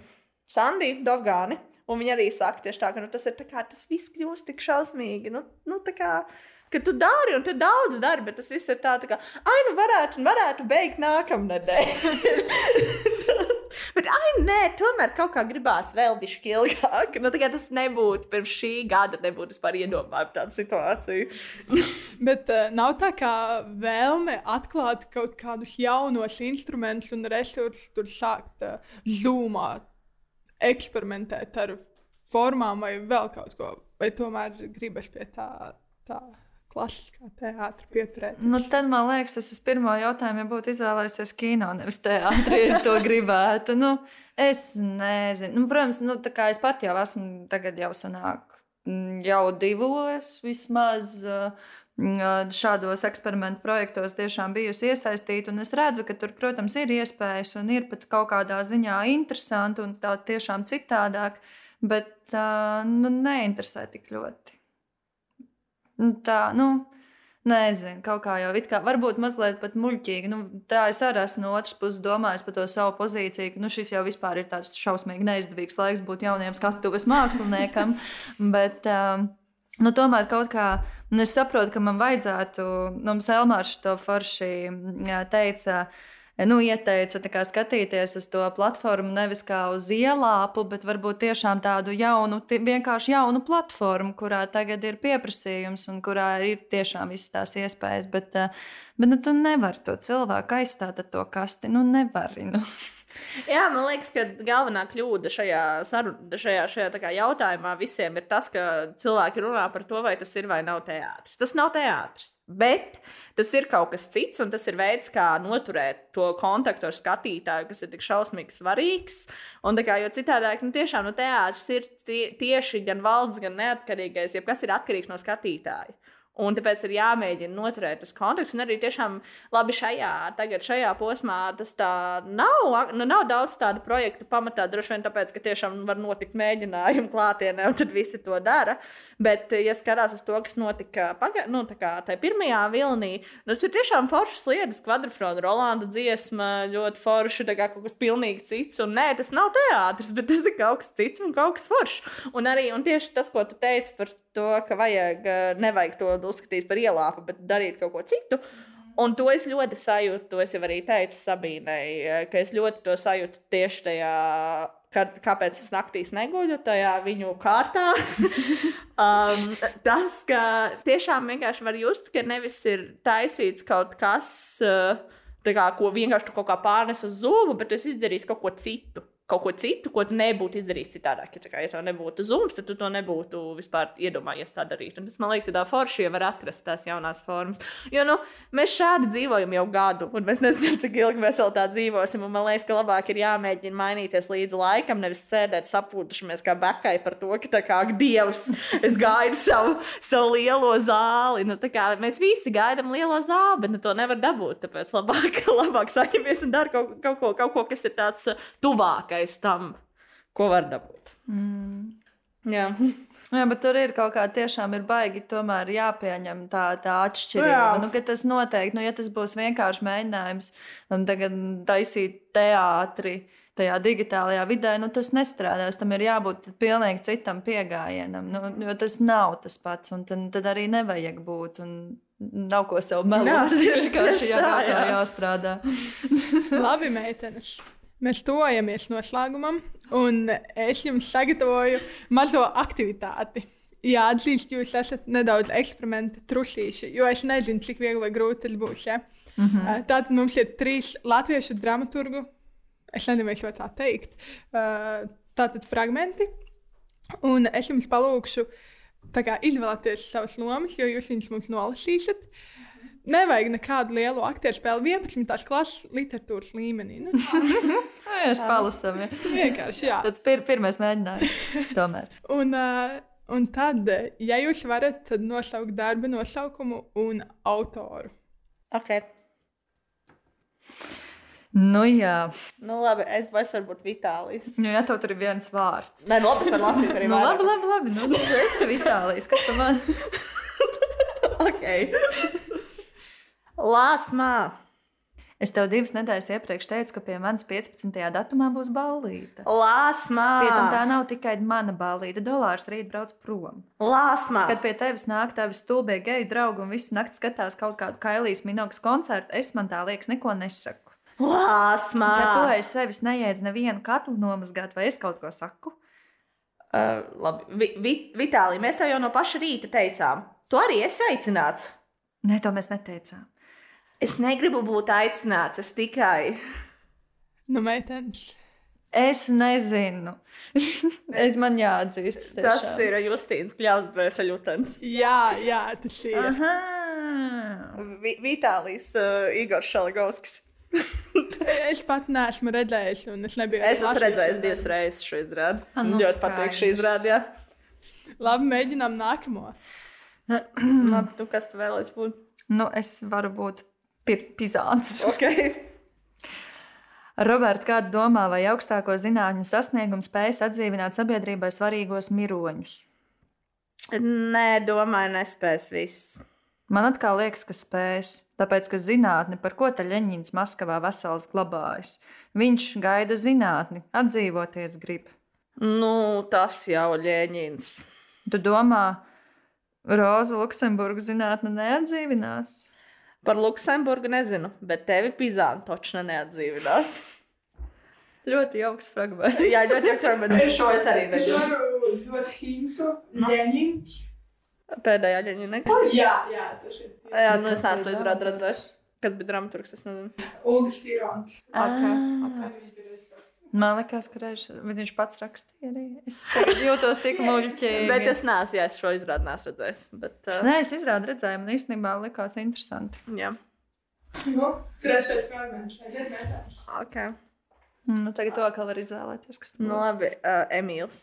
C: Sandiju Dovgāni, un viņa arī saka tā, ka nu, tas ir tā kā tas viss kļūst tik šausmīgi. Nu, nu, tā kā, ka tu dari un tu daudz dari, bet tas viss ir tā, tā kā, ai, nu varētu, varētu beigt nākamnedēļ. Bet, ai, nē, tomēr kaut kā gribās vēl bišķi ilgāk. Nu, tas nebūtu pirms šī gada, nebūtu vispār iedomājama tāda situācija.
A: Bet uh, nav tā kā vēlme atklāt kaut kādus jaunus instrumentus un resursus, tur sākt uh, zūmāt, eksperimentēt ar formām vai vēl kaut ko. Vai tomēr gribas pie tā? tā klasiskā teātris pieturēties.
B: Nu, tad man liekas, es uz pirmo jautājumu ja būtu izvēlējies kino, nevis teātrī. Es to gribētu. Nu, es nezinu. Nu, protams, nu, es pat jau esmu tagad jau sanāk, mm, jau divos vismaz. Mm, šādos eksperimentu projektos tiešām bijusi iesaistīta, un es redzu, ka tur, protams, ir iespējas un ir pat kaut kādā ziņā interesanti un tā tiešām citādāk, bet uh, nu, neinteresē tik ļoti. Nu, tā, nu, Nezinu, kaut kā jau kā, varbūt mazliet pat muļķīgi. Nu, tā es arī esmu no otras puses domājis par to savu pozīciju, ka nu, šis jau vispār ir tāds šausmīgi neizdevīgs laiks būt jauniem skatuves māksliniekam. bet, um, nu, tomēr kaut kā nu, es saprotu, ka man vajadzētu, nu, Elmārs to forši teica. Nu, ieteica kā, skatīties uz to platformu nevis kā uz ielāpu, bet varbūt tiešām tādu jaunu, vienkārši jaunu platformu, kurā tagad ir pieprasījums un kurā ir tiešām visas tās iespējas. Bet, eh, bet nu, tu nevari to cilvēku aizstāt ar to kasti. Nu, nevari. Nu.
C: Jā, man liekas, ka galvenā kļūda šajā, saruna, šajā, šajā jautājumā visiem ir tas, ka cilvēki runā par to, vai tas ir vai nav teātris. Tas nav teātris, bet tas ir kaut kas cits, un tas ir veids, kā noturēt to kontaktu ar skatītāju, kas ir tik šausmīgi svarīgs. Un, kā, jo citādi, nu, tiešām nu, teātris ir tie, tieši gan valsts, gan neatkarīgais, jebkas ir atkarīgs no skatītāja. Un tāpēc ir jāmēģina noturēt tas konteksts. Un arī tiešām labi šajā, tagad, šajā posmā tas tā nav. Nu, nav daudz tādu projektu pamatā, droši vien tāpēc, ka tiešām var notikt mēģinājumi klātienē, un tad visi to dara. Bet, ja skatās uz to, kas notika paga, nu, tajā pirmajā vilnī, nu, tas ir tiešām foršas lietas, kvadrifrona, Rolanda dziesma, ļoti forša, kā kaut kas pilnīgi cits. Un nē, tas nav teātris, bet tas ir kaut kas cits un kaut kas foršs. Un arī un tieši tas, ko tu teici par to, ka vajag, nevajag to uzskatīt par ielāpu, bet darīt kaut ko citu. Un to es ļoti sajūtu, to es jau arī teicu Sabīnai, ka es ļoti to sajūtu tieši tajā, kad, kāpēc es naktīs neguļu, tajā viņu kārtā. um, tas, ka tiešām vienkārši var just, ka nevis ir taisīts kaut kas, uh, kā, ko vienkārši tu kaut kā pārnes uz zūmu, bet tu izdarīsi kaut ko citu kaut ko citu, ko tu nebūtu izdarījis citādāk. Ja, kā, ja tev nebūtu zūms, tad tu to nebūtu vispār iedomājies tā darīt. Un tas man liekas, ir forši, ja var atrast tās jaunās formas. Jo nu, mēs šādi dzīvojam jau gadu, un mēs nezinām, cik ilgi mēs vēl tā dzīvosim. Man liekas, ka labāk ir jāmēģina mainīties līdz laikam, nevis sēdēt sapūtušamies kā bekai par to, ka tā kā dievs, es gaidu savu, savu lielo zāli. Nu, kā, mēs visi gaidām lielo zāli, bet nu, to nevar dabūt. Tāpēc labāk, labāk saņemies un dara kaut, kaut, ko, kaut ko, kas ir tāds tuvākais pretējs tam, ko var dabūt. Mm. Jā.
B: Jā, bet tur ir kaut kā tiešām ir baigi tomēr jāpieņem tā, tā atšķirība. Jā. Nu, tas noteikti, nu, ja tas būs vienkārši mēģinājums un tagad taisīt teātri tajā digitālajā vidē, nu, tas nestrādās. Tam ir jābūt pilnīgi citam pieejamam, nu, jo tas nav tas pats, un tad, tad arī nevajag būt. Un, Nav ko sev melot. Tas ir vienkārši jā, jā. jāstrādā.
A: Labi, meitenes. Mēs tojamies noslēgumam, un es jums sagatavoju mazo aktivitāti. Jā, atzīst, jūs esat nedaudz eksperimenta trusīši, jo es nezinu, cik viegli vai grūti tas būs. Ja? Mm -hmm. Tātad mums ir trīs latviešu dramaturgu, es nezinu, vai tā teikt, tātad fragmenti, un es jums palūkšu kā, izvēlēties savas lomas, jo jūs viņus mums nolasīsiet. Uh, Nevajag nekādu lielu aktieru spēli 11. klases literatūras līmenī. Nu,
B: Mēs palasām. Ja.
A: Vienkārši, jā.
B: Tas ir pirmais mēģinājums. Tomēr.
A: un, uh, un tad, ja jūs varat, tad nosaukt darba nosaukumu un autoru.
C: Ok.
B: Nu, jā.
C: Nu, labi, es varu būt Vitālijs.
B: Nu, jā, tev tur ir viens vārds.
C: Nē, nu, labi, es varu lasīt arī.
B: nu, labi, labi, labi. Nu, tu esi Vitālijs. Kas tu man?
C: ok. Lāsmā.
B: Es tev divas nedēļas iepriekš teicu, ka pie manis 15. datumā būs ballīte.
C: Lāsmā!
B: Pie tam tā nav tikai mana ballīte. Dolārs rīt brauc prom.
C: Lāsmā!
B: Kad pie tevis nāk tavi stulbie geju draugi un visu nakti skatās kaut kādu kailijas minogas koncertu, es man tā liekas neko nesaku.
C: Lāsmā!
B: Kad tu aiz sevis neiedz nevienu katlu nomazgāt, vai es kaut ko saku?
C: Uh, labi, Vi, Vi, Vitālija, mēs tev jau no paša rīta teicām. Tu arī esi aicināts.
B: Nē, to mēs neteicām.
C: Es negribu būt aicināts, es tikai.
A: Nu, meitenes.
B: Es nezinu. es man jāatzīst.
C: Tas ir Justīns Kļavs, Dvēseļutens.
A: Jā, jā, tas ir.
B: Aha.
C: Vi, Vitālijs uh, Igors Šaligovskis.
A: es pat neesmu redzējis, un es nebiju.
C: Es esmu redzējis divas reizes šo izrādi.
B: Ah, nu
C: Ļoti patīk šī
B: skaidrs.
C: izrāde. jā.
A: Labi, mēģinām nākamo.
C: Labi, tu kas tu vēlēsies būt?
B: Nu, es varu būt pizāns.
C: Okay.
B: Roberts, kāda domā, vai augstāko zinātņu sasniegumu spējas atdzīvināt sabiedrībai svarīgos miroņus?
C: Nē, domāju, nespēs viss.
B: Man atkal liekas, ka spēs, tāpēc, ka zinātne, par ko te Leņķins Maskavā vesels glabājas, viņš gaida zinātni, atdzīvoties grib.
C: Nu, tas jau ļēņins.
B: Tu domā, Roza Luksemburga zinātne neatdzīvinās?
C: Par Luksemburgu nezinu, bet tevi Pizāna točna neatdzīvinās.
B: Ļoti jauks fragments.
C: Jā, ļoti jauks, bet šo es arī nezinu.
A: dot hintu. Leņņņņ.
C: Pēdējā ļēņina.
A: Jā, jā, tas ir.
C: Jā, nu es neesmu to
B: dramaturgs?
C: redzējis. Kas bija dramaturgs, es nezinu.
A: Ulris Tirons.
C: Okay,
B: Ah.
C: okay.
B: Man liekas, ka reiz, bet viņš pats rakstīja arī. Es tagad jūtos tik muļķīgi.
C: Bet es neesmu, jā, es šo izrādi neesmu redzējis. Bet, uh,
B: Nē, es izrādu redzēju, man īstenībā likās interesanti.
C: jā,
A: Nu, trešais fragments. Aiziet meitenes.
C: ok.
B: Nu, tagad to atkal var izvēlēties, kas tur
C: Nu, labi, uh, Emīls.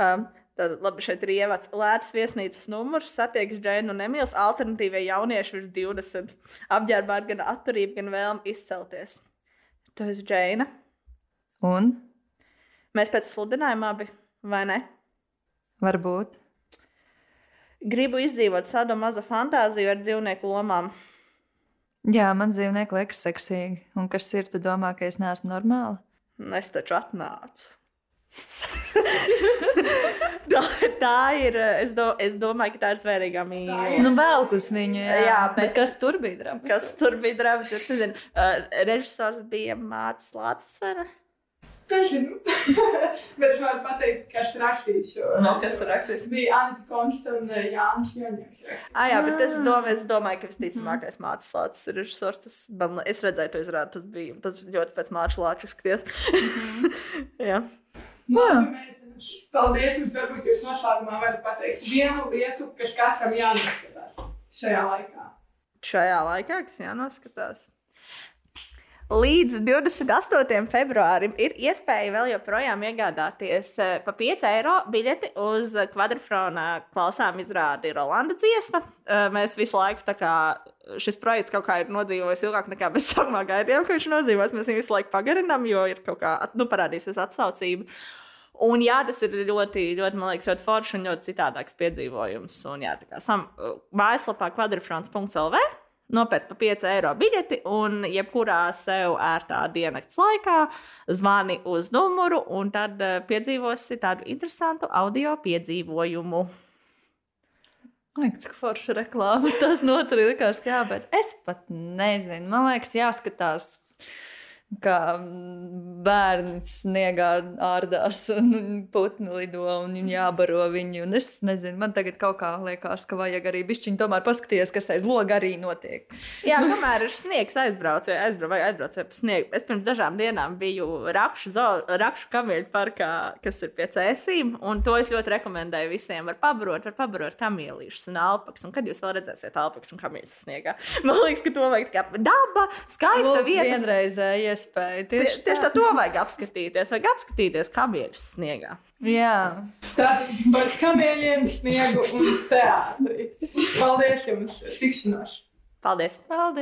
C: Um, tad, labi, šeit ir ievads Lētas viesnīcas numurs, satiekas Džēna un Emīls, alternatīvie jaunieši virs 20. Apģērbā ar gan atturību, gan vēlmu izcelties. Tu esi Džēna.
B: Un
C: Mēs pēc sludinājuma abi, vai ne?
B: varbūt.
C: Gribu izdzīvot tādu mazu fantāziju ar dzīvnieku lomām.
B: Jā, man dzīvnieki liekas seksīgi. Un kas ir, tu domā, ka es neesmu normāla?
C: Es taču atnācu. tā, tā ir. Es, do, es domāju, ka tā ir svērīga mīlestība.
B: Nu, velk uz viņu, jā.
C: Jā,
B: bet...
C: bet-
B: bet kas tur bija drāmas?
C: Kas tur bija drāmas? Es nezinu, uh, režisors bija Mārcis Lācis.
A: Nezinu. Bet es varu pateikt, kas rakstīja šo.
C: No, kas?
A: Tas bija Anita Konsta un uh, Jānis Joņēks.
C: Ah, jā, bet es domāju, es domāju ka visticamākais Mārcis Lācis ir režisors. Tas, man, es redzēju to izrādi, tas bija tas ļoti pēc Mārcis Lāča skaties. jā.
A: Labi, meitenes. Paldies jums. Varbūt jūs noslēgumā varat pateikt vienu lietu, kas katram jānoskatās šajā laikā.
C: Šajā laikā, kas jānoskatās. Līdz 28. februārim ir iespēja vēl joprojām iegādāties eh, pa 5 eiro biļeti uz kvadrfrona klausām izrādi Rolanda dziesma. Eh, Mēs visu laiku tā kā šis projekts kaut kā ir nodzīvojis ilgāk nekā mēs sākumā gaidījām, ka viņš nodzīvos. Mēs viņu visu laiku pagarinām, jo ir kaut kā nu, parādīsies atsaucība. Un jā, tas ir ļoti, ļoti, man liekas, ļoti forši un ļoti citādāks piedzīvojums. Un jā, tā kā sam, mājaslapā kvadrfrons.lv nopēc pa 5 eiro biļeti, un jebkurā sev ērtā diennakts laikā zvani uz numuru, un tad eh, piedzīvosi tādu interesantu audio piedzīvojumu.
B: Liekas, cik forša reklāmas tas nocerīja. Likās, ka jābeidz. Es pat nezinu. Man liekas, jāskatās. Kā bērni sniegā ārdās un putni lido un jābaro viņu. Un es nezinu, man tagad kaut kā liekas, ka vajag arī bišķiņu tomēr paskatīties, kas aiz loga arī notiek.
C: Jā, kamēr ir sniegs, aizbraucu, aizbraucu, aizbraucu pa sniegu. Es pirms dažām dienām biju Rakšu, Rakšu kamieļu parkā, kas ir pie cēsīm, un to es ļoti rekomendēju visiem. Var pabarot, var pabarot kamielīšus un alpaks, un kad jūs vēl redzēsiet alpaks un kamieļus sniegā. Man liekas, ka to vajag kā daba, skaista
B: Lūk,
C: vieta.
B: Vienreizēja iespēja.
C: Tieši,
B: Tieši,
C: tieši tā to vajag apskatīties. Vajag apskatīties kamieļus sniegā.
B: Jā.
A: Tad par kamieļiem, sniegu un teātri. Paldies jums! Tikšanos!
C: Paldies!
B: Paldies!